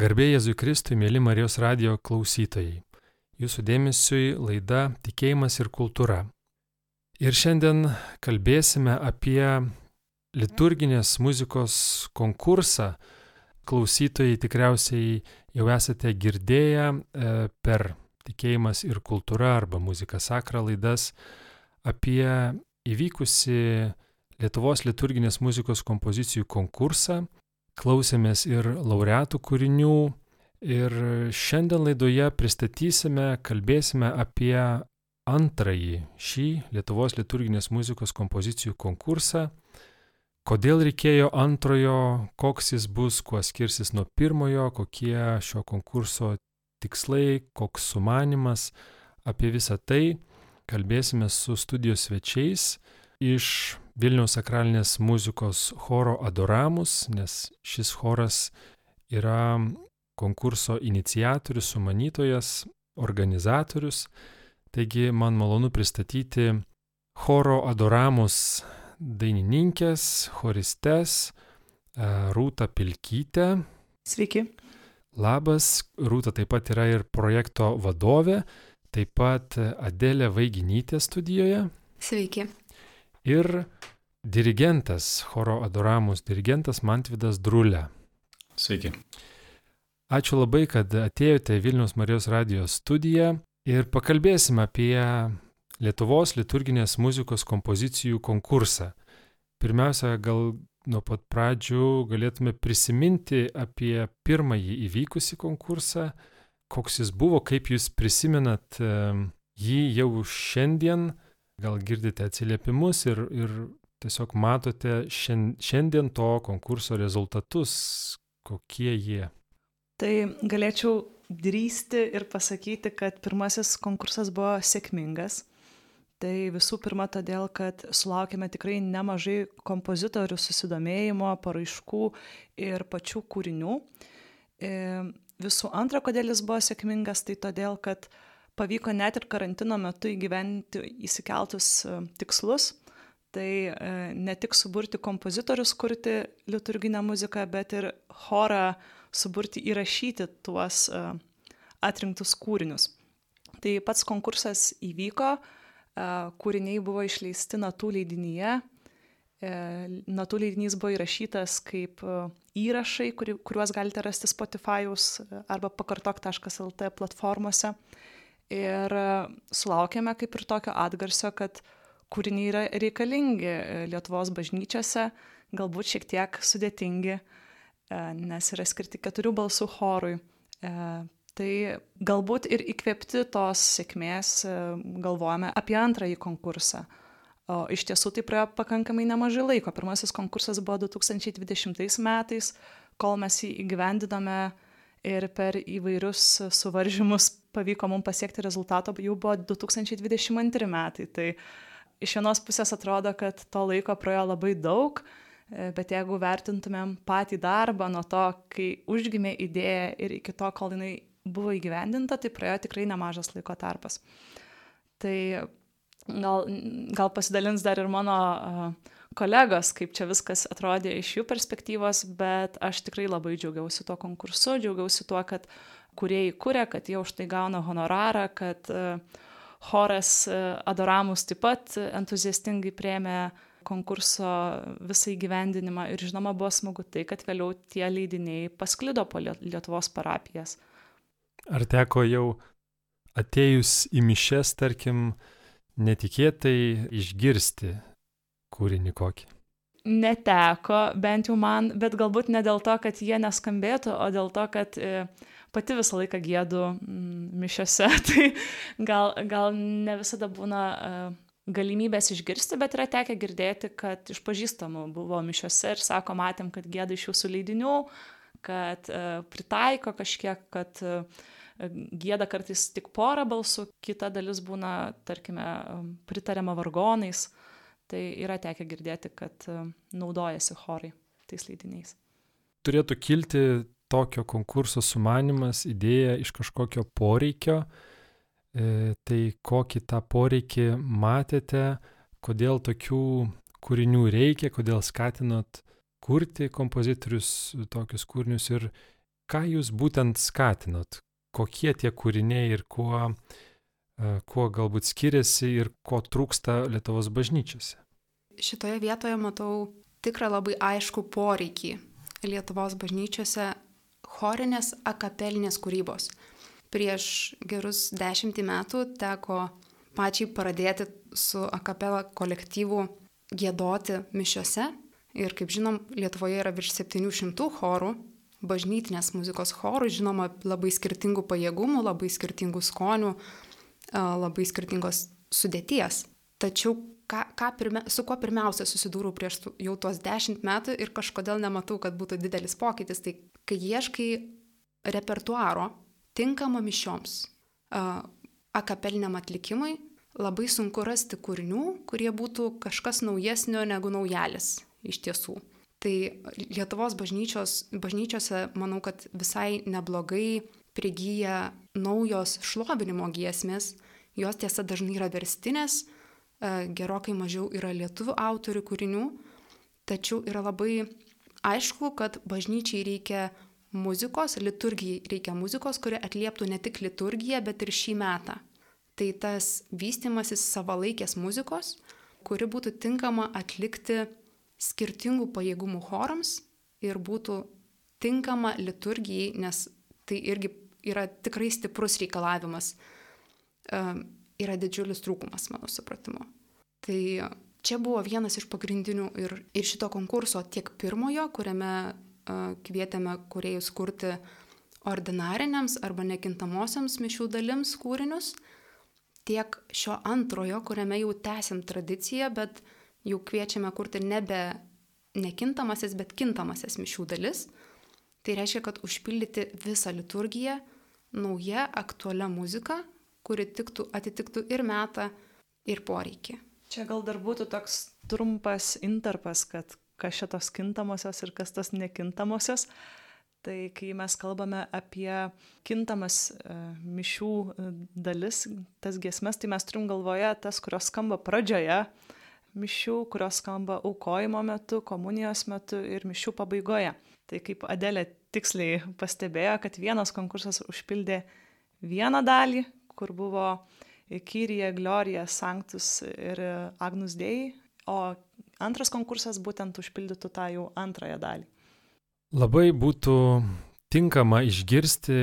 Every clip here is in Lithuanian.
Garbė Jėzui Kristui, mėly Marijos radio klausytojai. Jūsų dėmesiui laida Tikėjimas ir kultūra. Ir šiandien kalbėsime apie liturginės muzikos konkursą. Klausytojai tikriausiai jau esate girdėję e, per Tikėjimas ir kultūra arba muzika sakra laidas apie įvykusi Lietuvos liturginės muzikos kompozicijų konkursą klausėmės ir laureatų kūrinių ir šiandien laidoje pristatysime, kalbėsime apie antrąjį šį Lietuvos liturginės muzikos kompozicijų konkursą. Kodėl reikėjo antrojo, koks jis bus, kuo skirsis nuo pirmojo, kokie šio konkurso tikslai, koks sumanimas. Apie visą tai kalbėsime su studijos svečiais iš Vilniaus sakralinės muzikos choro Adoramus, nes šis choras yra konkurso iniciatorius, sumanytojas, organizatorius. Taigi man malonu pristatyti choro Adoramus dainininkės, choristes e, Rūta Pilkytė. Sveiki. Labas, Rūta taip pat yra ir projekto vadovė, taip pat Adelė Vaiginytė studijoje. Sveiki ir dirigentas, choro adoramus dirigentas Mantvidas Drulė. Sveiki. Ačiū labai, kad atėjote į Vilnius Marijos radijos studiją ir pakalbėsime apie Lietuvos liturginės muzikos kompozicijų konkursą. Pirmiausia, gal nuo pat pradžių galėtume prisiminti apie pirmąjį įvykusį konkursą, koks jis buvo, kaip jūs prisimenat jį jau šiandien gal girdite atsiliepimus ir, ir tiesiog matote šiandien to konkurso rezultatus, kokie jie. Tai galėčiau drįsti ir pasakyti, kad pirmasis konkursas buvo sėkmingas. Tai visų pirma todėl, kad sulaukėme tikrai nemažai kompozitorių susidomėjimo, paraiškų ir pačių kūrinių. E, visų antra, kodėl jis buvo sėkmingas, tai todėl, kad uh, pavyko net ir karantino metu įgyventi įsikeltus e, tikslus. Tai e, ne tik suburti kompozitorius, kurti liturginę muziką, bet ir chorą suburti įrašyti tuos e, atrinktus kūrinius. Tai pats konkursas įvyko, kūriniai buvo išleisti natų leidinyje. Natų leidinys buvo įrašytas kaip įrašai, kuriuos galite rasti Spotify'us arba pakartok.lt platformose ir e, sulaukėme kaip ir tokio atgarsio, kad kūriniai yra reikalingi e, Lietuvos bažnyčiose, galbūt šiek tiek sudėtingi, e, nes yra skirti keturių balsų chorui. Tai galbūt ir įkvėpti tos sėkmės galvojame apie antrąjį konkursą. O iš tiesų tai praėjo pakankamai nemažai laiko. Pirmasis konkursas buvo 2020 metais, kol mes jį įgyvendiname ir per įvairius suvaržymus pavyko mums pasiekti rezultato, jau buvo 2022 metai. Tai iš vienos pusės atrodo, kad to laiko praėjo labai daug, e, bet jeigu vertintumėm patį darbą nuo to, kai užgimė idėja ir iki to, kol jinai buvo įgyvendinta, tai praėjo tikrai nemažas laiko tarpas. Tai gal, gal pasidalins dar ir mano uh, kolegos, kaip čia viskas atrodė iš jų perspektyvos, bet aš tikrai labai džiaugiausi tuo konkursu, džiaugiausi tuo, kad kuriejai kuria, kad jie už tai gauna honorarą, kad e, choras e, Adoramus taip pat entuziastingai prieėmė konkurso visą įgyvendinimą ir žinoma buvo smagu tai, kad vėliau tie leidiniai pasklido po Lietuvos parapijas. Ar teko jau atėjus į mišes, tarkim, netikėtai išgirsti kūrinį kokį? Neteko, bent jau man, bet galbūt ne dėl to, kad jie neskambėtų, o dėl to, kad e, pati visą laiką gėdu mm, mišiose, tai gal, gal ne visada būna e, galimybės išgirsti, bet yra tekę girdėti, kad iš pažįstamų buvo mišiose ir sako, matėm, kad gėda iš jūsų leidinių, kad e, pritaiko kažkiek, kad gėda kartais tik porą balsų, kita dalis būna, tarkime, pritariama vargonais. Tai yra tekę girdėti, kad e, naudojasi chorai tais leidiniais. Turėtų kilti tokio konkurso sumanimas, idėja iš kažkokio poreikio. E, tai kokį tą poreikį matėte, kodėl tokių kūrinių reikia, kodėl skatinot kurti kompozitorius tokius kūrinius ir ką jūs būtent skatinot? Kokie tie kūriniai ir kuo, e, kuo galbūt skiriasi ir ko trūksta Lietuvos bažnyčiose? Šitoje vietoje matau tikrą labai aišku poreikį Lietuvos bažnyčiose chorinės akapelinės kūrybos. Prieš gerus dešimtį metų teko pačiai pradėti su akapela kolektyvu gėdoti mišiose. Ir kaip žinom, Lietuvoje yra virš 700 chorų, bažnytinės muzikos chorų, žinoma, labai skirtingų pajėgumų, labai skirtingų skonių, labai skirtingos sudėties. Tačiau ką, ką pirmia, su kuo pirmiausia susidūriau prieš jau tuos dešimt metų ir kažkodėl nematau, kad būtų didelis pokytis, tai kai ieškai repertuaro tinkamo mišioms, akapeliniam atlikimui, labai sunku rasti kūrinių, kurie būtų kažkas naujesnio negu naujalis iš tiesų. Tai Lietuvos bažnyčiose manau, kad visai neblogai prigyja naujos šlovinimo giesmės, jos tiesa dažnai yra verstinės, e, gerokai mažiau yra lietuvių autorių kūrinių, tačiau yra labai aišku, kad bažnyčiai reikia muzikos, liturgijai reikia muzikos, kuri atlieptų ne tik liturgiją, bet ir šį metą. Tai tas vystimasis savalaikės muzikos, kuri būtų tinkama atlikti skirtingų pajėgumų chorams ir būtų tinkama liturgijai, nes tai irgi yra tikrai stiprus reikalavimas, yra didžiulis trūkumas, mano supratimu. Tai čia buvo vienas iš pagrindinių ir, ir šito konkurso tiek pirmojo, kuriame kvietėme kuriejus kurti ordinariniams arba nekintamosiams mišių dalims kūrinius, tiek šio antrojo, kuriame jau tęsiam tradiciją, bet jau kviečiame kurti nebe nekintamasis, bet kintamasis mišių dalis. Tai reiškia, kad užpildyti visą liturgiją nauja aktualia muzika, kuri tiktų, atitiktų ir metą, ir poreikį. Čia gal dar būtų toks trumpas interpas, kad kas šitos kintamosios ir kas tos nekintamosios. Tai kai mes kalbame apie kintamas e, mišių e, dalis, tas giesmes, tai mes turim galvoje tas, kurios skamba pradžioje mišių, kurios skamba aukojimo metu, komunijos metu ir mišių pabaigoje. Tai kaip Adelė tiksliai pastebėjo, kad vienas konkursas užpildė vieną dalį, kur buvo Kyrija, Glorija, Sanctus ir Agnus Dei, o antras konkursas būtent užpildytų tą jau antrąją dalį. Labai būtų tinkama išgirsti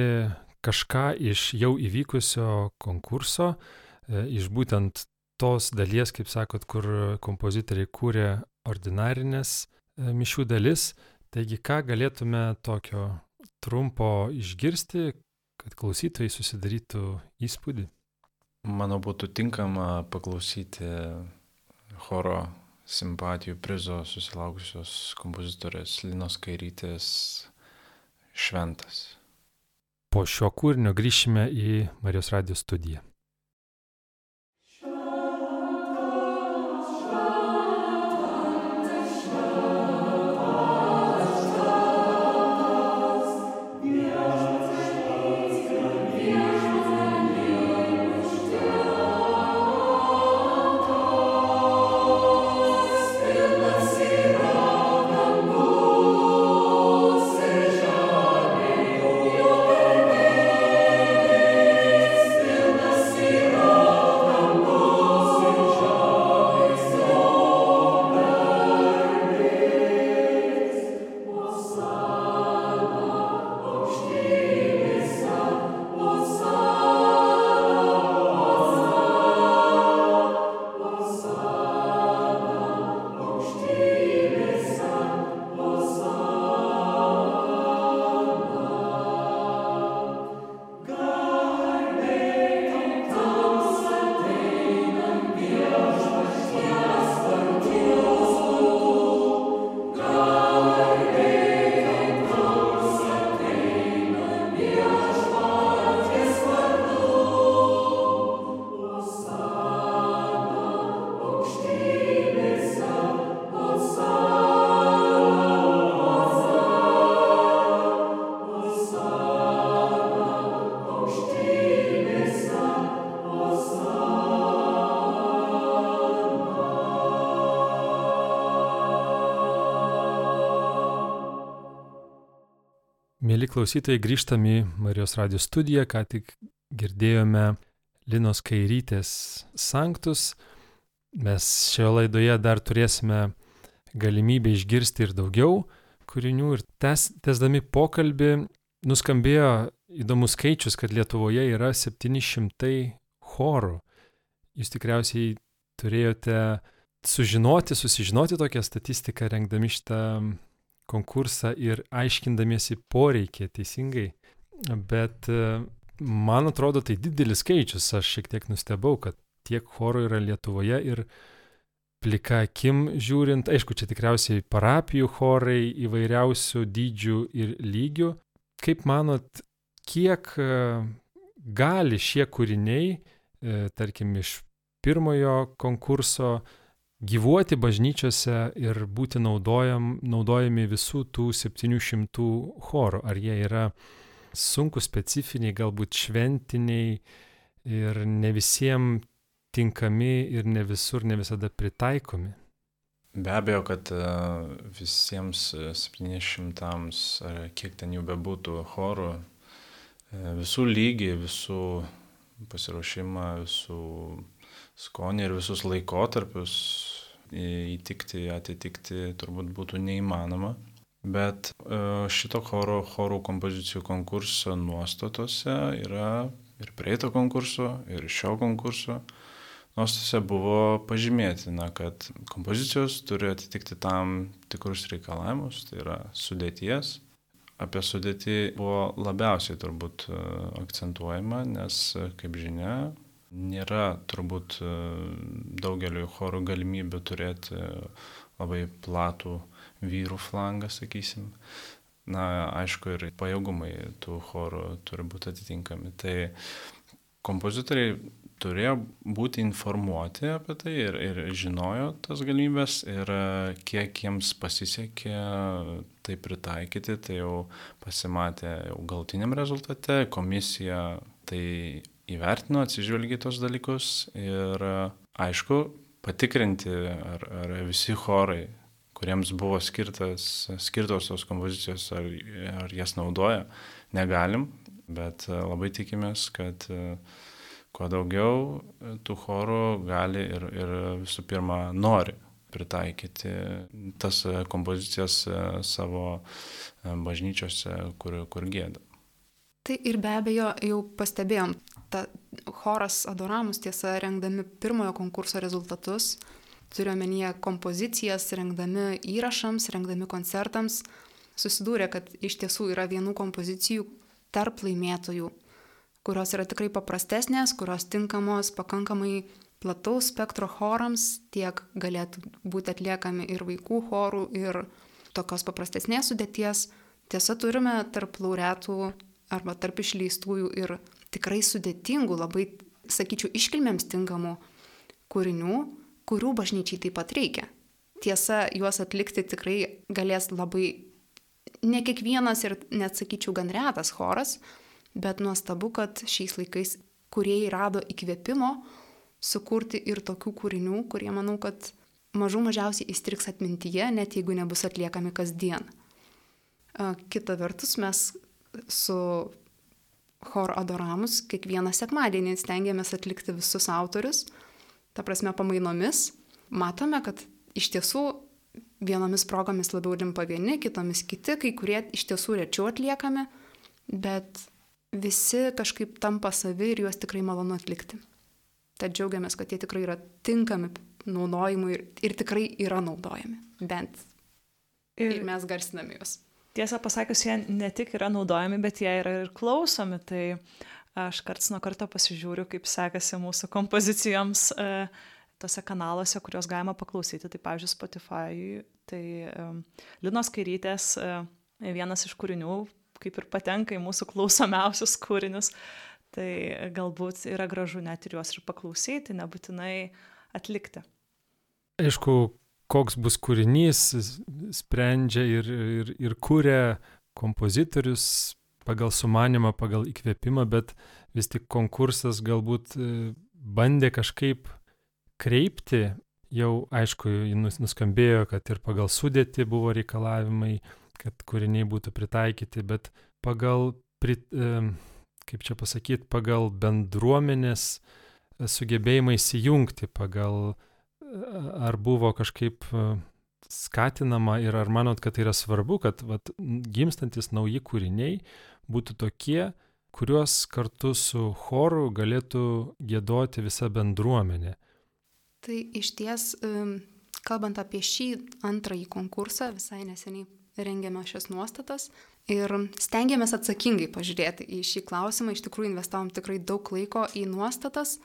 kažką iš jau įvykusio konkurso, e, iš būtent tos dalies, kaip sakot, kur kompozitoriai kūrė ordinarinės e, mišių dalis. Taigi, ką galėtume tokio trumpo išgirsti, kad klausytojai susidarytų įspūdį? Manau, būtų tinkama paklausyti choro simpatijų prizo susilaukusios kompozitorės Linos Kairytės šventas. Po šio kūrinio grįšime į Marijos radijos studiją. Mėly klausytojai, grįžtam į Marijos radio studiją, ką tik girdėjome Linos Kairytės sanktus. Mes šioje laidoje dar turėsime galimybę išgirsti ir daugiau kūrinių ir tes, tesdami pokalbį nuskambėjo įdomus skaičius, kad Lietuvoje yra 700 chorų. Jūs tikriausiai turėjote sužinoti, susižinoti tokią statistiką, rengdami šitą konkursą ir aiškindamiesi poreikį teisingai. Bet e, man atrodo, tai didelis skaičius. Aš šiek tiek nustebau, kad tiek chorų yra Lietuvoje ir plika akim žiūrint, aišku, čia tikriausiai parapijų chorai įvairiausių dydžių ir lygių. Kaip manot, kiek e, gali šie kūriniai, e, tarkim, iš pirmojo konkurso gyvuoti bažnyčiose ir būti naudojam, naudojami visų tų 700 chorų. Ar jie yra sunku specifiniai, galbūt šventiniai ir ne visiems tinkami ir ne visur, ne visada pritaikomi. Be abejo, kad e, visiems 700, ar kiek ten jų bebūtų chorų, e, visų lygiai, visų pasiruošimą, visų skonį ir visus laikotarpius įtikti, atitikti turbūt būtų neįmanoma. Bet e, šito choro, chorų kompozicijų konkurso nuostatose yra ir prieito konkurso, ir šio konkurso nuostatose buvo pažymėtina, kad kompozicijos turi atitikti tam tikrus reikalavimus, tai yra sudėties. Apie sudėtį buvo labiausiai turbūt e, akcentuojama, nes, kaip žinia, Nėra turbūt e, daugeliu chorų galimybių turėti labai platų vyrų flangą, sakysim. Na, aišku, ir pajėgumai tų chorų turi būti atitinkami. Tai kompozitoriai turėjo būti informuoti apie tai ir, ir žinojo tas galimybės ir e, kiek jiems pasisekė tai pritaikyti, tai jau pasimatė jau galtiniam rezultate, komisija tai įvertino, atsižvelgė tos dalykus ir aišku, patikrinti, ar, ar visi chorai, kuriems buvo skirtas, skirtos tos kompozicijos, ar, ar jas naudoja, negalim, bet labai tikimės, kad kuo daugiau tų chorų gali ir, ir visų pirma nori pritaikyti tas kompozicijas savo bažnyčiose, kur, kur gėda. Tai ir be abejo jau pastebėjom, ta choras Adoramus tiesa, rengdami pirmojo konkurso rezultatus, turiuomenyje kompozicijas, rengdami įrašams, rengdami koncertams, susidūrė, kad iš tiesų yra vienų kompozicijų tarp laimėtojų, kurios yra tikrai paprastesnės, kurios tinkamos pakankamai plataus spektro chorams, tiek galėtų būti atliekami ir vaikų chorų, ir tokios paprastesnės sudėties. Tiesa, turime tarp laureatų arba tarp išleistųjų ir tikrai sudėtingų, labai, sakyčiau, iškilmėms tinkamų kūrinių, kurių bažnyčiai taip pat reikia. Tiesa, juos atlikti tikrai galės labai ne kiekvienas ir net sakyčiau gan retas choras, bet nuostabu, kad šiais laikais kuriejai rado įkvėpimo sukurti ir tokių kūrinių, kurie manau, kad mažų mažiausiai įstriks atmintyje, net jeigu nebus atliekami kasdien. Kita vertus, mes su chor adoramus kiekvieną sekmadienį stengiamės atlikti visus autorius, ta prasme pamainomis. Matome, kad iš tiesų vienomis progomis labiau limpa vieni, kitomis kiti, kai kurie iš tiesų rečiau atliekami, bet visi kažkaip tampa savi ir juos tikrai malonu atlikti. Tad džiaugiamės, kad jie tikrai yra tinkami naudojimui ir, ir tikrai yra naudojami. Bent. Ir, ir mes garsiname juos tiesą pasakius, jie ne tik yra naudojami, bet jie yra ir klausomi. Tai aš karts nuo karto pasižiūriu, kaip sekasi mūsų kompozicijoms e, tose kanaluose, kuriuos galima paklausyti. Tai pavyzdžiui, Spotify, tai e, Linos Kairytės e, vienas iš kūrinių kaip ir patenka į mūsų klausomiausius kūrinius. Tai galbūt yra gražu net ir juos ir paklausyti, nebūtinai atlikti. Aišku, koks bus kūrinys, sprendžia ir, ir, ir kuria kompozitorius pagal sumanimą, pagal įkvėpimą, bet vis tik konkursas galbūt e, bandė kažkaip kreipti, jau aišku, nuskambėjo, kad ir pagal sudėti buvo reikalavimai, kad kūriniai būtų pritaikyti, bet pagal, kaip čia pasakyti, pagal bendruomenės sugebėjimą įsijungti, pagal ar buvo kažkaip skatinama ir ar manot, kad tai yra svarbu, kad vat, gimstantis nauji kūriniai būtų tokie, kuriuos kartu su choru galėtų gėdoti visa bendruomenė. Tai iš ties, kalbant apie šį antrąjį konkursą, visai neseniai rengėme šias nuostatas ir stengiamės atsakingai pažiūrėti į šį klausimą. Iš tikrųjų investavom tikrai daug laiko į nuostatas,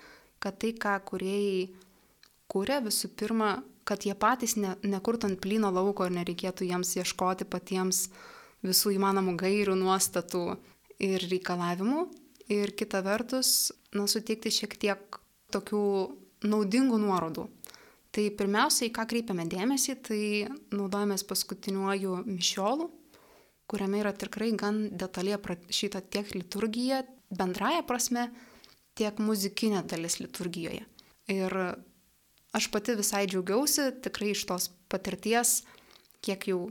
kad tai, ką kuriejai kūrė, visų pirma, kad jie patys ne, nekurtų ant plyno lauko ir nereikėtų jiems ieškoti patiems visų įmanomų gairių, nuostatų ir reikalavimų. Ir kita vertus, na, suteikti šiek tiek tokių naudingų nuorodų. Tai pirmiausia, į ką kreipiame dėmesį, tai naudojamės paskutiniuoju mišiolu, kuriame yra tikrai gan detaliai aprašyta tiek liturgija, bendraja prasme, tiek muzikinė dalis liturgijoje. Ir aš pati visai džiaugiausi, tikrai iš tos patirties, kiek jau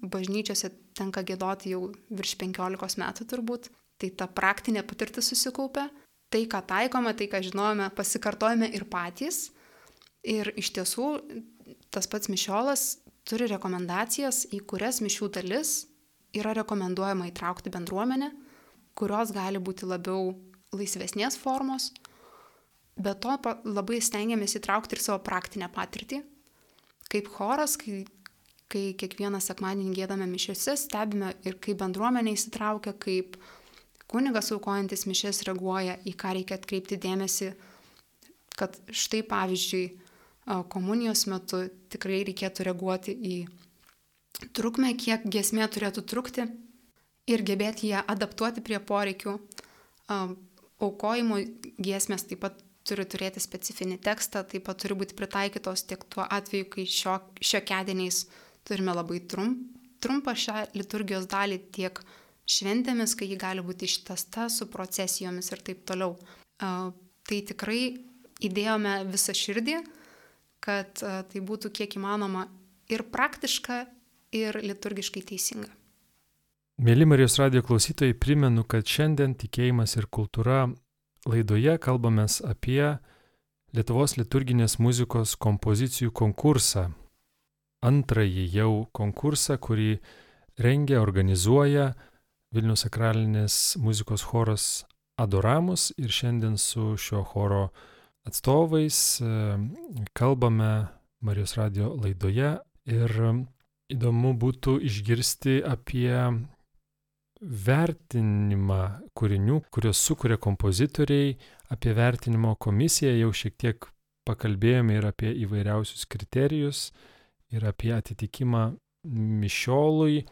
bažnyčiose tenka gėdoti jau virš 15 metų turbūt, tai ta praktinė patirtis susikaupė, tai, ką taikome, tai, ką žinojame, pasikartojame ir patys. Ir iš tiesų tas pats mišiolas turi rekomendacijas, į kurias mišių dalis yra rekomenduojama įtraukti bendruomenę, kurios gali būti labiau laisvesnės formos, Bet to labai stengiamės įtraukti ir savo praktinę patirtį. Kaip choras, kai, kai kiekvieną sekmadienį gėdame mišiuose, stebime ir kaip bendruomenė įsitraukia, kaip kunigas aukojantis mišes reaguoja, į ką reikia atkreipti dėmesį, kad štai pavyzdžiui, komunijos metu tikrai reikėtų reaguoti į trukmę, kiek gesmė turėtų trukti ir gebėti ją adaptuoti prie poreikių. Aukojimo giesmės taip pat turi turėti specifinį tekstą, taip pat turi būti pritaikytos tiek tuo atveju, kai šio, šiokiadieniais turime labai trump, trumpą šią liturgijos dalį, tiek šventėmis, kai ji gali būti ištesta su procesijomis ir taip toliau. Tai tikrai įdėjome visą širdį, kad tai būtų kiek įmanoma ir praktiška, ir liturgiškai teisinga. Mėly Marijos radio klausytojai, primenu, kad šiandien tikėjimas ir kultūra Laidoje kalbame apie Lietuvos liturginės muzikos kompozicijų konkursą. Antrąjį jau konkursą, kurį rengia, organizuoja Vilnius sakralinės muzikos choras Adoramus ir šiandien su šio choro atstovais e, kalbame Marijos radio laidoje ir įdomu būtų išgirsti apie vertinimą kūrinių, kuriuos sukuria kompozitoriai, apie vertinimo komisiją jau šiek tiek pakalbėjome ir apie įvairiausius kriterijus, ir apie atitikimą mišiolui.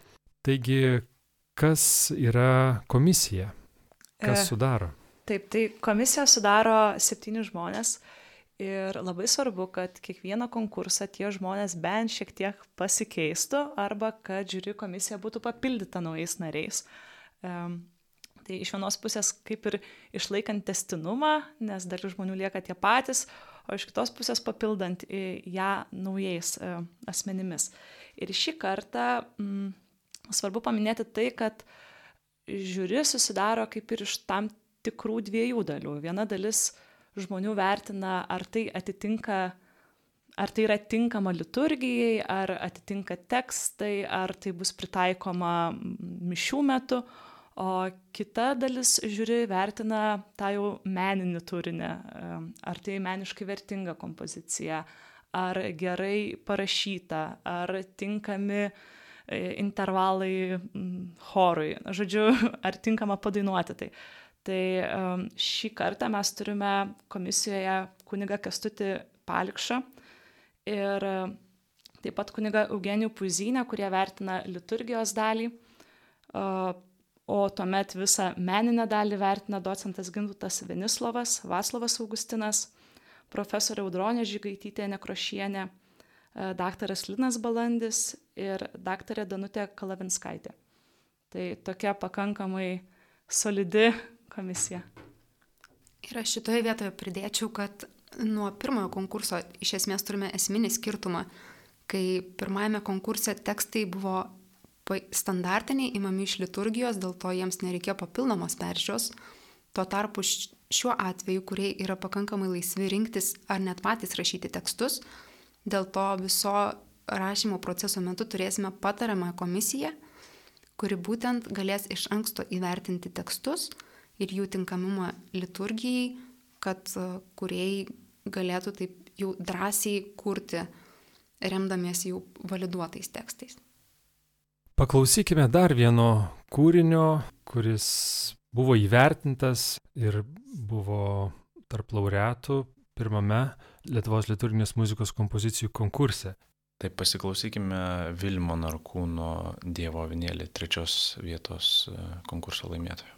Taigi, kas yra komisija? Kas e, sudaro? Taip, tai komisiją sudaro septyni žmonės. Ir labai svarbu, kad kiekvieną konkursą tie žmonės bent šiek tiek pasikeistų arba kad žiūri komisija būtų papildyta naujais nariais. Um, tai iš vienos pusės kaip ir išlaikant testinumą, nes dalis žmonių lieka tie patys, o iš kitos pusės papildant ją naujais uh, asmenimis. Ir šį kartą mm, svarbu paminėti tai, kad žiūri susidaro kaip ir iš tam tikrų dviejų dalių. Viena dalis uh, žmonių vertina, ar tai atitinka, ar tai yra tinkama liturgijai, ar atitinka tekstai, ar tai bus pritaikoma mišių metu, o kita dalis žiūri vertina tą jau meninį turinį, ar tai meniškai vertinga kompozicija, ar gerai parašyta, ar tinkami e, intervalai chorui, žodžiu, ar tinkama padainuoti. Tai Tai šį kartą mes turime komisijoje kuniga Kestutį Palikšą ir taip pat kuniga Eugenijų Puzinę, kurie vertina liturgijos dalį, o tuomet visą meninę dalį vertina docentas Gintutas Venislovas, Vaslavas Augustinas, profesorė Audronė Žygaitytė Nekrošienė, daktaras Linas Balandis ir daktarė Danutė Kalavinskaitė. Tai tokia pakankamai solidi komisija. Ir aš šitoje vietoje pridėčiau, kad nuo pirmojo konkurso iš esmės turime esminį skirtumą, kai pirmajame konkurse tekstai buvo standartiniai imami iš liturgijos, dėl to jiems nereikia papildomos peržiūros. Tuo tarpu šiuo atveju, kurie yra pakankamai laisvi rinktis ar net patys rašyti tekstus, dėl to viso rašymo proceso metu turėsime patariamą komisiją, kuri būtent galės iš anksto įvertinti tekstus ir jų tinkamumą liturgijai, kad kuriejai galėtų taip jau drąsiai kurti, remdamiesi jau validuotais tekstais. Paklausykime dar vieno kūrinio, kuris buvo įvertintas ir buvo tarp laureatų pirmame Lietuvos liturginės muzikos kompozicijų konkurse. Tai pasiklausykime Vilmo Narkūno Dievo avinėlį trečios vietos e, konkurso laimėtojo.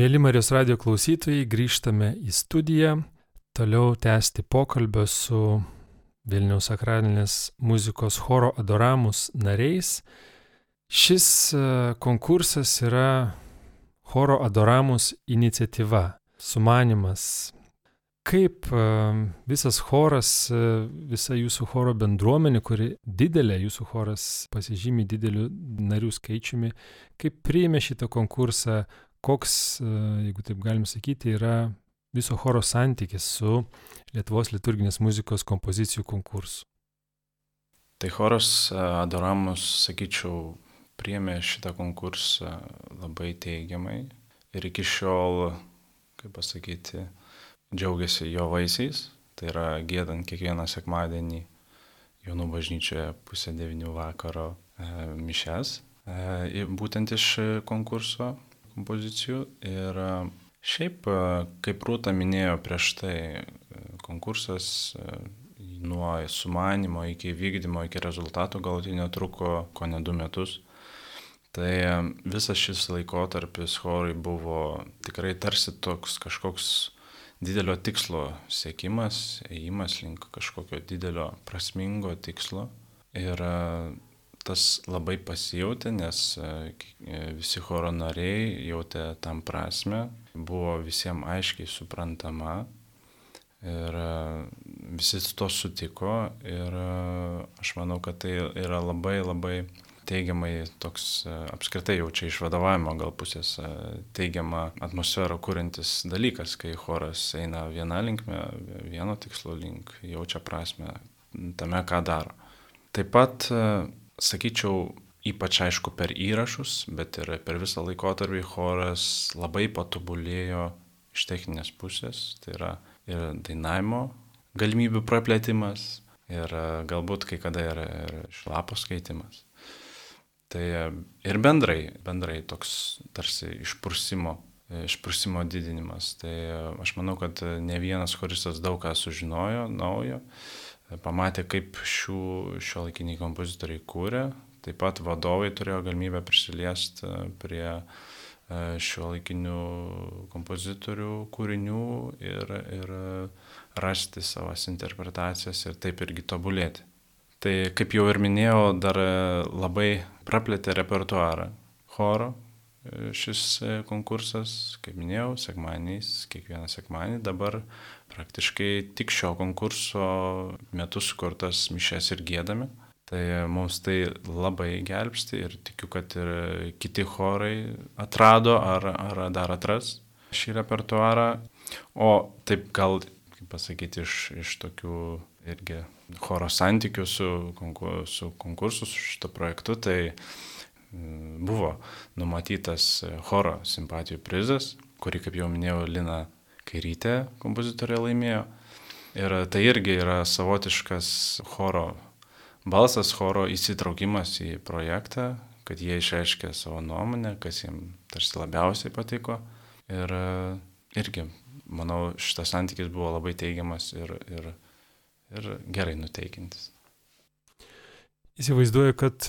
Mėly Marijos radio klausytojai, grįžtame į studiją, toliau tęsti pokalbio su Vilniaus sakralinės muzikos choro Adoramus nariais. Šis e, konkursas yra choro Adoramus iniciatyva, sumanimas. Kaip e, visas choras, e, visa jūsų choro bendruomenė, kuri didelė, jūsų choras pasižymi dideliu narių skaičiumi, kaip priėmė šitą konkursą, koks, e, jeigu taip galim sakyti, yra viso choro santykis su Lietuvos liturginės muzikos kompozicijų konkursu. Tai choras e, Adoramus, sakyčiau, priemė šitą konkursą labai teigiamai ir iki šiol, kaip pasakyti, džiaugiasi jo vaisiais. Tai yra gėdant kiekvieną sekmadienį Jonų bažnyčioje pusę devinių vakaro e, mišes, e, būtent iš konkurso kompozicijų. Ir e, šiaip, e, kaip Rūta minėjo prieš tai, e, konkursas nuo sumanimo iki vykdymo, iki rezultato galutinio truko ko ne du metus. Tai visas šis laikotarpis chorui buvo tikrai tarsi toks kažkoks didelio tikslo siekimas, ėjimas link kažkokio didelio prasmingo tikslo. Ir tas labai pasijauti, nes e, e, visi choro nariai jautė tam prasme, buvo visiems aiškiai suprantama ir e, visi to sutiko ir aš manau, kad tai yra labai labai teigiamai toks apskritai jau čia iš vadovavimo gal pusės teigiamą atmosferą kūrintis dalykas, kai choras eina viena linkme, vieno tikslo link, jaučia prasme tame, ką daro. Taip pat sakyčiau, ypač aišku per įrašus, bet ir per visą laikotarpį choras labai patobulėjo iš techninės pusės, tai yra ir dainavimo galimybių praplėtimas, ir galbūt kai kada ir, ir šlapo skaitimas. Tai ir bendrai, bendrai toks tarsi išprusimo, išprusimo didinimas. Tai aš manau, kad ne vienas choristas daug ką sužinojo naujo, pamatė, kaip šių šio laikiniai kompozitoriai kūrė, taip pat vadovai turėjo galimybę prisiliesti prie šio laikinių kompozitorių kūrinių ir, ir rasti savas interpretacijas ir taip irgi tobulėti. Tai kaip jau ir minėjau, dar labai praplėtė repertuarą choro e, šis e, konkursas, kaip minėjau, sekmaniais, kiekvieną sekmanį dabar praktiškai tik šio konkurso metu sukurtas mišes ir gėdami. Tai mums tai labai gelbsti ir tikiu, kad ir kiti chorai atrado ar, ar dar atras šį repertuarą. O taip gal pasakyti, iš, iš tokių irgi choro santykių su, su konkursu, su šito projektu, tai mm, buvo numatytas choro simpatijų prizas, kurį, kaip jau minėjau, Lina Kairytė kompozitorė laimėjo. Ir tai irgi yra savotiškas choro balsas, choro įsitraukimas į projektą, kad jie išreiškė savo nuomonę, kas jiems tarsi labiausiai patiko. Ir irgi manau, šitas santykis buvo labai teigiamas ir, ir, ir gerai nuteikintis. Įsivaizduoju, kad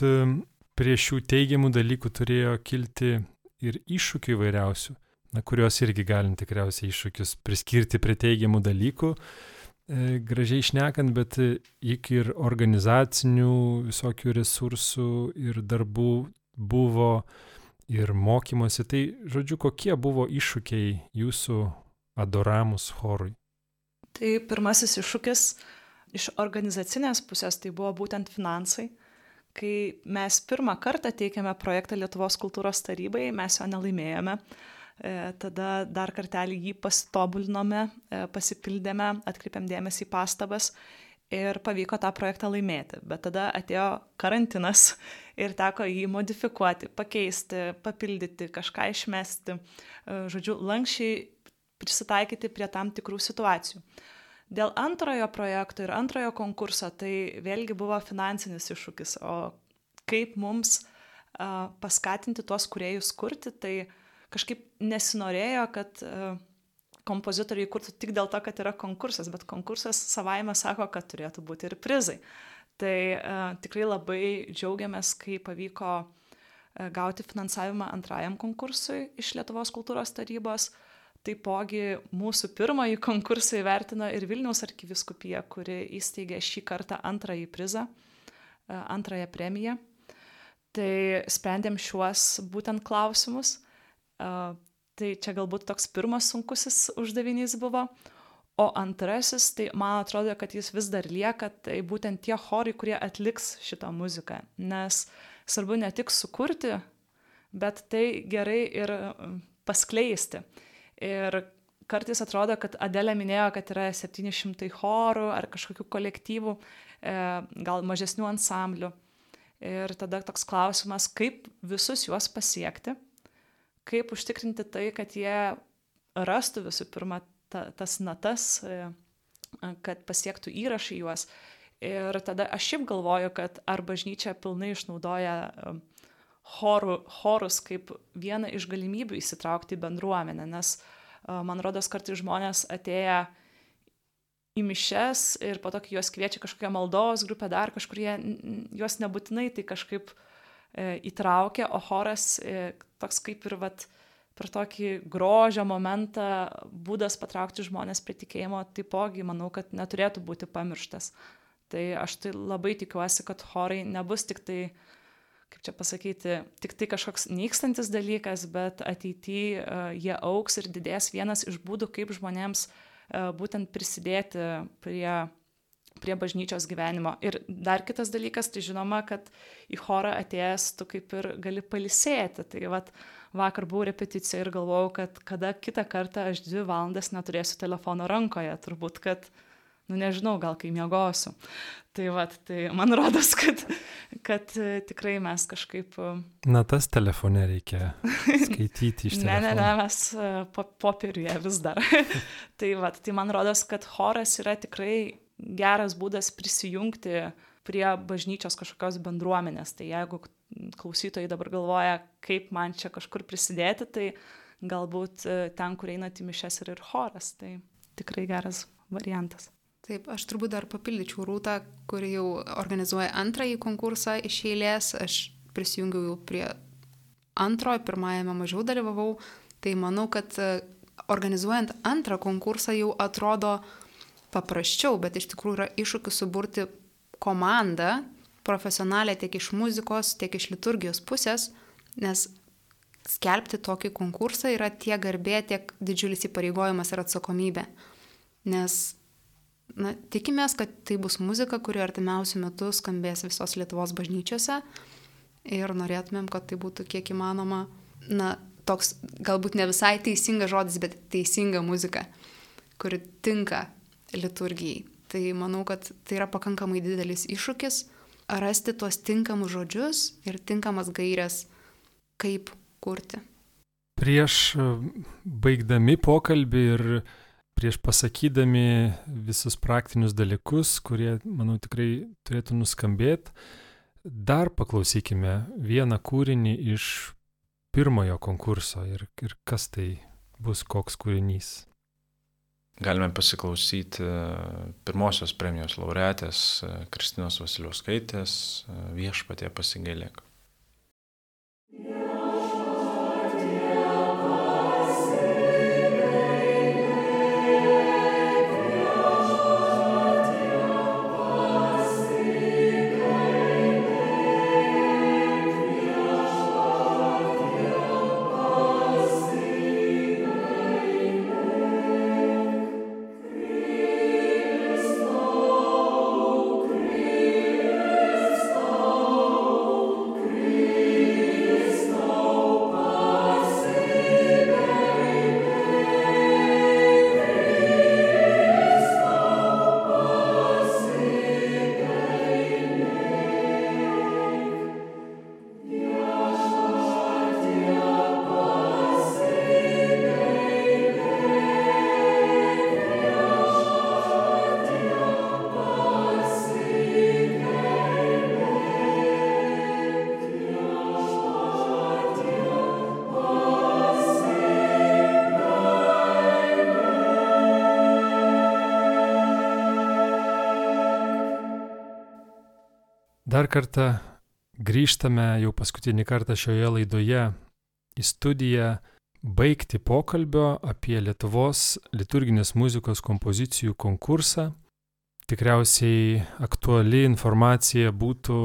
prie šių teigiamų dalykų turėjo kilti ir iššūkių įvairiausių, na, kuriuos irgi galim tikriausiai iššūkius priskirti prie teigiamų dalykų, e, gražiai išnekant, bet juk ir organizacinių visokių resursų ir darbų buvo ir mokymosi. Tai, žodžiu, kokie buvo iššūkiai jūsų adoramus chorui? Tai pirmasis iššūkis iš organizacinės pusės tai buvo būtent finansai. Kai mes pirmą kartą teikėme projektą Lietuvos kultūros tarybai, mes jo nelaimėjome. E, tada dar kartelį jį pasitobulinome, e, pasipildėme, atkreipėm dėmesį į pastabas ir pavyko tą projektą laimėti. Bet tada atėjo karantinas ir teko jį modifikuoti, pakeisti, papildyti, kažką išmesti. E, žodžiu, lankščiai prisitaikyti prie tam tikrų situacijų. Dėl antrojo projekto ir antrojo konkurso tai vėlgi buvo finansinis iššūkis, o kaip mums paskatinti tuos kuriejus kurti, tai kažkaip nesinorėjo, kad a, kompozitoriai kurtų tik dėl to, kad yra konkursas, bet konkursas savaime sako, kad turėtų būti ir prizai. Tai a, tikrai labai džiaugiamės, kai pavyko a, gauti finansavimą antrajam konkursui iš Lietuvos kultūros tarybos. Taipogi mūsų pirmąjį konkursą įvertino ir Vilniaus arkiviskupija, kuri įsteigė šį kartą antrąjį prizą, e, antrąją premiją. Tai sprendėm šiuos būtent klausimus. Tai čia galbūt toks pirmas sunkusis uždavinys buvo. O antrasis, tai man atrodo, kad jis vis dar lieka, tai būtent tie chorai, kurie atliks šitą muziką. Nes svarbu ne tik sukurti, bet tai gerai ir paskleisti. Ir kartais atrodo, kad Adelė minėjo, kad yra 700 chorų ar kažkokių kolektyvų, e, gal mažesnių ansamblių. Ir tada toks klausimas, kaip visus juos pasiekti, kaip užtikrinti tai, kad jie rastų visų pirma ta, tas natas, e, kad pasiektų įrašai juos. Ir tada aš šiaip galvoju, kad ar bažnyčia pilnai išnaudoja e, chorų, chorus kaip vieną iš galimybių įsitraukti į bendruomenę, nes man rodos kartais žmonės atėję į mišes ir po to, kai juos kviečia kažkokią maldos grupę, dar kažkur jie, juos nebūtinai tai kažkaip e, įtraukia, o choras e, toks kaip ir vat, per tokį grožio momentą būdas patraukti žmonės prie tikėjimo, taipogi manau, kad neturėtų būti pamirštas. Tai aš tai labai tikiuosi, kad chorai nebus tik tai kaip čia pasakyti, tik tai kažkoks nykstantis dalykas, bet ateityje jie auks ir didės vienas iš būdų, kaip žmonėms uh, būtent prisidėti prie, prie bažnyčios gyvenimo. Ir dar kitas dalykas, tai žinoma, kad į chorą atėjęs tu kaip ir gali palisėti. Tai vat, vakar buvau repeticija ir galvojau, kad kada kitą kartą aš dvi valandas neturėsiu telefono rankoje, turbūt, kad uh, nu nežinau, gal kai miegosiu. Tai vat, tai man rodos, kad, kad tikrai mes kažkaip... E, Na, tas telefone reikia skaityti iš tikrųjų. ne, ne, ne, mes po, popieriuje vis dar. tai vat, tai man rodos, kad choras yra tikrai geras būdas prisijungti prie bažnyčios kažkokios bendruomenės. Tai jeigu klausytojai dabar galvoja, kaip man čia kažkur prisidėti, tai galbūt e, ten, kur einat į mišes yra ir choras. Tai tikrai geras variantas. Taip, aš turbūt dar papildyčiau rūtą, kuri jau organizuoja antrąjį konkursą iš eilės. Aš prisijungiau jau prie antrojo, pirmajame mažiau dalyvavau. Tai manau, kad e, organizuojant antrą konkursą jau atrodo paprasčiau, bet iš tikrųjų yra iššūkis suburti komandą, profesionalę tiek iš muzikos, tiek iš liturgijos pusės, nes skelbti tokį konkursą yra tiek garbė, tiek didžiulis įpareigojimas ir atsakomybė. Nes na, tikimės, kad tai bus muzika, kuri artimiausių metų skambės visos Lietuvos bažnyčiose ir norėtumėm, kad tai būtų kiek įmanoma, na, toks galbūt ne visai teisingas žodis, bet teisinga muzika, kuri tinka liturgijai. Tai manau, kad tai yra pakankamai didelis iššūkis rasti tuos tinkamus žodžius ir tinkamas gairias, kaip kurti. Prieš e, baigdami pokalbį ir prieš pasakydami visus praktinius dalykus, kurie, manau, tikrai turėtų nuskambėti, dar paklausykime vieną kūrinį iš pirmojo konkurso ir, ir kas tai bus, koks kūrinys. Galime pasiklausyti e, pirmosios premijos laureatės e, Kristinos Vasiliauskaitės viešpatie pasigailėk. Dar kartą grįžtame jau paskutinį kartą šioje laidoje į studiją baigti pokalbio apie Lietuvos liturginės muzikos kompozicijų konkursą. Tikriausiai aktuali informacija būtų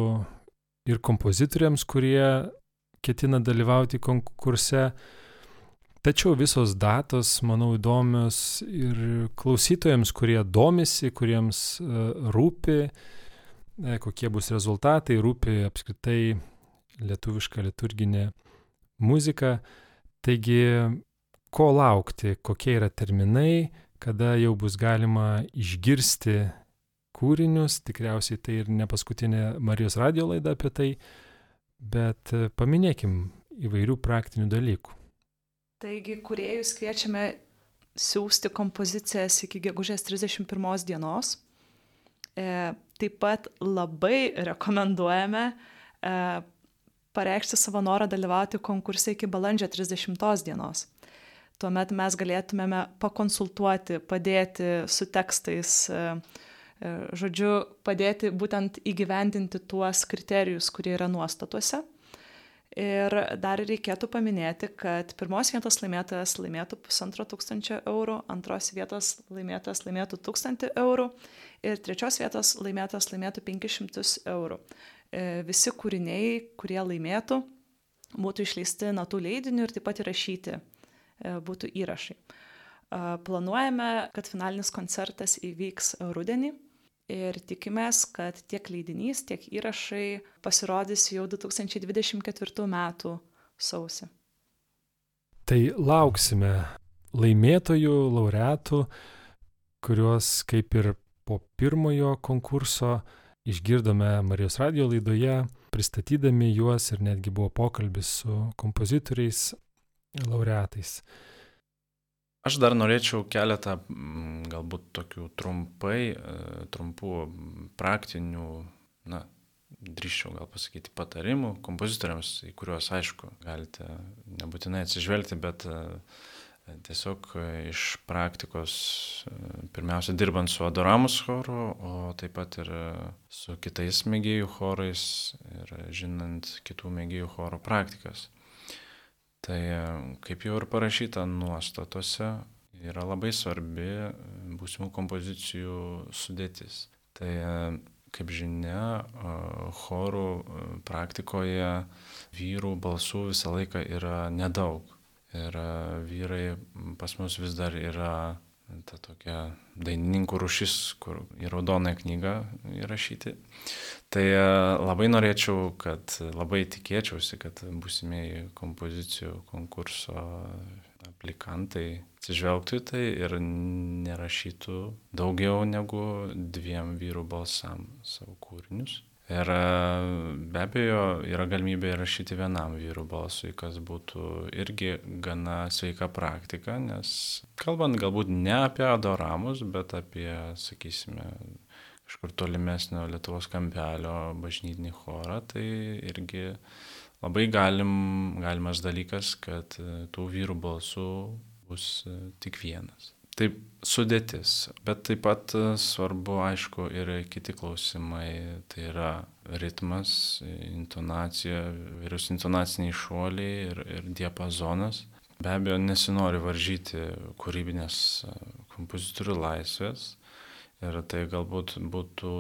ir kompozitoriams, kurie ketina dalyvauti konkurse. Tačiau visos datos, manau, įdomios ir klausytojams, kurie domisi, kuriems uh, rūpi kokie bus rezultatai, rūpi apskritai lietuviška liturginė muzika. Taigi, ko laukti, kokie yra terminai, kada jau bus galima išgirsti kūrinius, tikriausiai tai ir ne paskutinė Marijos radio laida apie tai, bet paminėkim įvairių praktinių dalykų. Taigi, kuriejus kviečiame siūsti kompozicijas iki gegužės 31 dienos. E, taip pat labai rekomenduojame e, pareikšti savo norą dalyvauti konkurse iki balandžio 30 dienos. Tuomet mes galėtumėme pakonsultuoti, padėti su tekstais, e, e, žodžiu, padėti būtent įgyvendinti tuos kriterijus, kurie yra nuostatuose. Ir dar reikėtų paminėti, kad pirmos vietos laimėtojas laimėtų pusantro tūkstančio eurų, antros vietos laimėtojas laimėtų tūkstantį eurų ir trečios vietos laimėtojas laimėtų 500 eurų. E, visi kūriniai, kurie laimėtų, būtų išleisti natų leidiniu ir taip pat įrašyti e, būtų įrašai. Planuojame, kad finalinis koncertas įvyks rudenį ir tikimės, kad tiek leidinys, tiek įrašai pasirodys jau 2024 m. sausį. Tai lauksime laimėtojų, laureatų, kuriuos kaip ir po pirmojo konkurso išgirdome Marijos radio laidoje, pristatydami juos ir netgi buvo pokalbis su kompozitoriais, laureatais. Aš dar norėčiau keletą mm, galbūt tokių trumpai, e, trumpų praktinių na, drįščiau gal pasakyti, patarimų kompozitoriams, į kuriuos, aišku, galite nebūtinai atsižvelgti, bet e, tiesiog iš praktikos, e, pirmiausia, dirbant su Adoramus choru, o taip pat ir su kitais mėgėjų chorais ir žinant kitų mėgėjų choro praktikas. Tai, kaip jau ir parašyta nuostatose, yra labai svarbi būsimų kompozicijų sudėtis. Tai kaip žinia, chorų praktikoje vyrų balsų visą laiką yra nedaug. Ir vyrai pas mus vis dar yra ta tokia dainininkų rušis, kur į raudoną knygą įrašyti. Tai labai norėčiau, kad labai tikėčiausi, kad būsimieji kompozicijų konkurso aplikantai atsižvelgtų į tai ir nerašytų daugiau negu dviem vyrų balsam savo kūrinius. Ir be abejo yra galimybė įrašyti vienam vyrų balsui, kas būtų irgi gana sveika praktika, nes kalbant galbūt ne apie adoramus, bet apie, sakysime, kažkur tolimesnio Lietuvos kampelio bažnytinį chorą, tai irgi labai galim, galimas dalykas, kad e, tų vyrų balsų bus e, tik vienas. Taip sudėtis, bet taip pat e, svarbu, aišku, ir kiti klausimai, tai yra ritmas, intonacija, vyrius intonaciniai šuoliai ir, ir diapazonas. Be abejo, nesinori varžyti kūrybinės kompozitorių laisvės ir tai galbūt būtų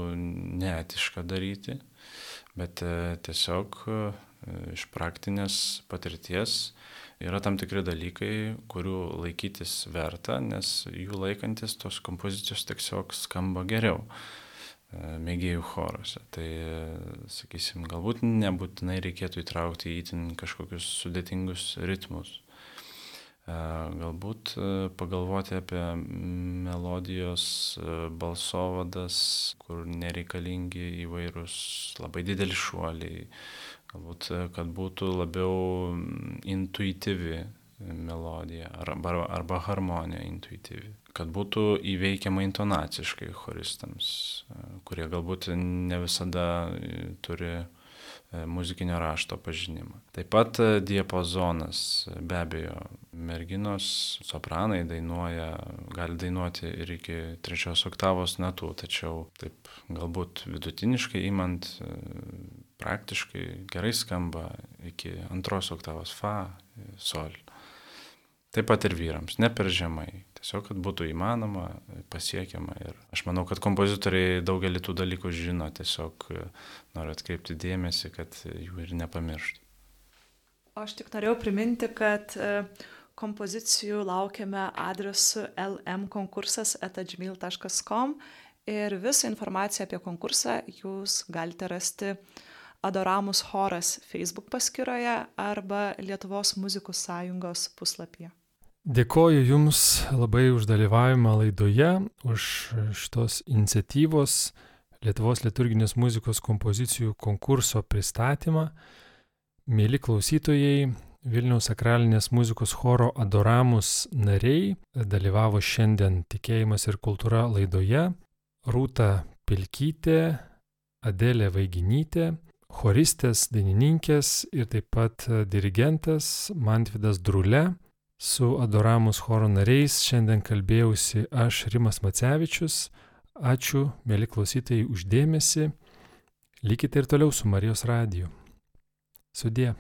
neetiška daryti, bet tiesiog iš praktinės patirties yra tam tikri dalykai, kurių laikytis verta, nes jų laikantis tos kompozicijos tiesiog skamba geriau e, mėgėjų choruose. Tai, sakysim, galbūt nebūtinai reikėtų įtraukti į itin kažkokius sudėtingus ritmus. E, galbūt e, pagalvoti apie melodijos balsovadas, kur nereikalingi įvairūs labai dideli šuoliai, Galbūt, e, kad būtų labiau mm, intuityvi melodija arba, arba harmonija intuityvi. Kad būtų įveikiama intonaciškai choristams, e, kurie galbūt ne visada e, turi muzikinio rašto pažinimą. Taip pat diapazonas, be abejo, merginos sopranai dainuoja, gali dainuoti ir iki trečios oktavos natų, tačiau taip galbūt vidutiniškai įmant praktiškai gerai skamba iki antros oktavos fa, sol. Taip pat ir vyrams, ne per žemai. Tiesiog, kad būtų įmanoma, pasiekiama. Ir aš manau, kad kompozitoriai daugelį tų dalykų žino, tiesiog noriu atkreipti dėmesį, kad jų ir nepamirštų. O aš tik norėjau priminti, kad e, kompozicijų laukiame adresu lmkonkursas etagmail.com ir visą informaciją apie konkursą jūs galite rasti Adoramus choras Facebook paskyroje arba Lietuvos muzikų sąjungos puslapyje. Dėkoju Jums labai už dalyvavimą laidoje, už šitos iniciatyvos Lietuvos liturginės muzikos kompozicijų konkurso pristatymą. Mėly klausytojai, Vilniaus sakralinės muzikos choro Adoramus nariai dalyvavo šiandien Tikėjimas ir kultūra laidoje Rūta Pilkytė, Adelė Vaiginytė, choristės, dainininkės ir taip pat e, dirigentas Mantvidas Drule. Su Adoramus choro nariais šiandien kalbėjausi aš Rimas Macevičius. Ačiū, mėly klausytojai, uždėmesi. Likite ir toliau su Marijos radiju. Sudė.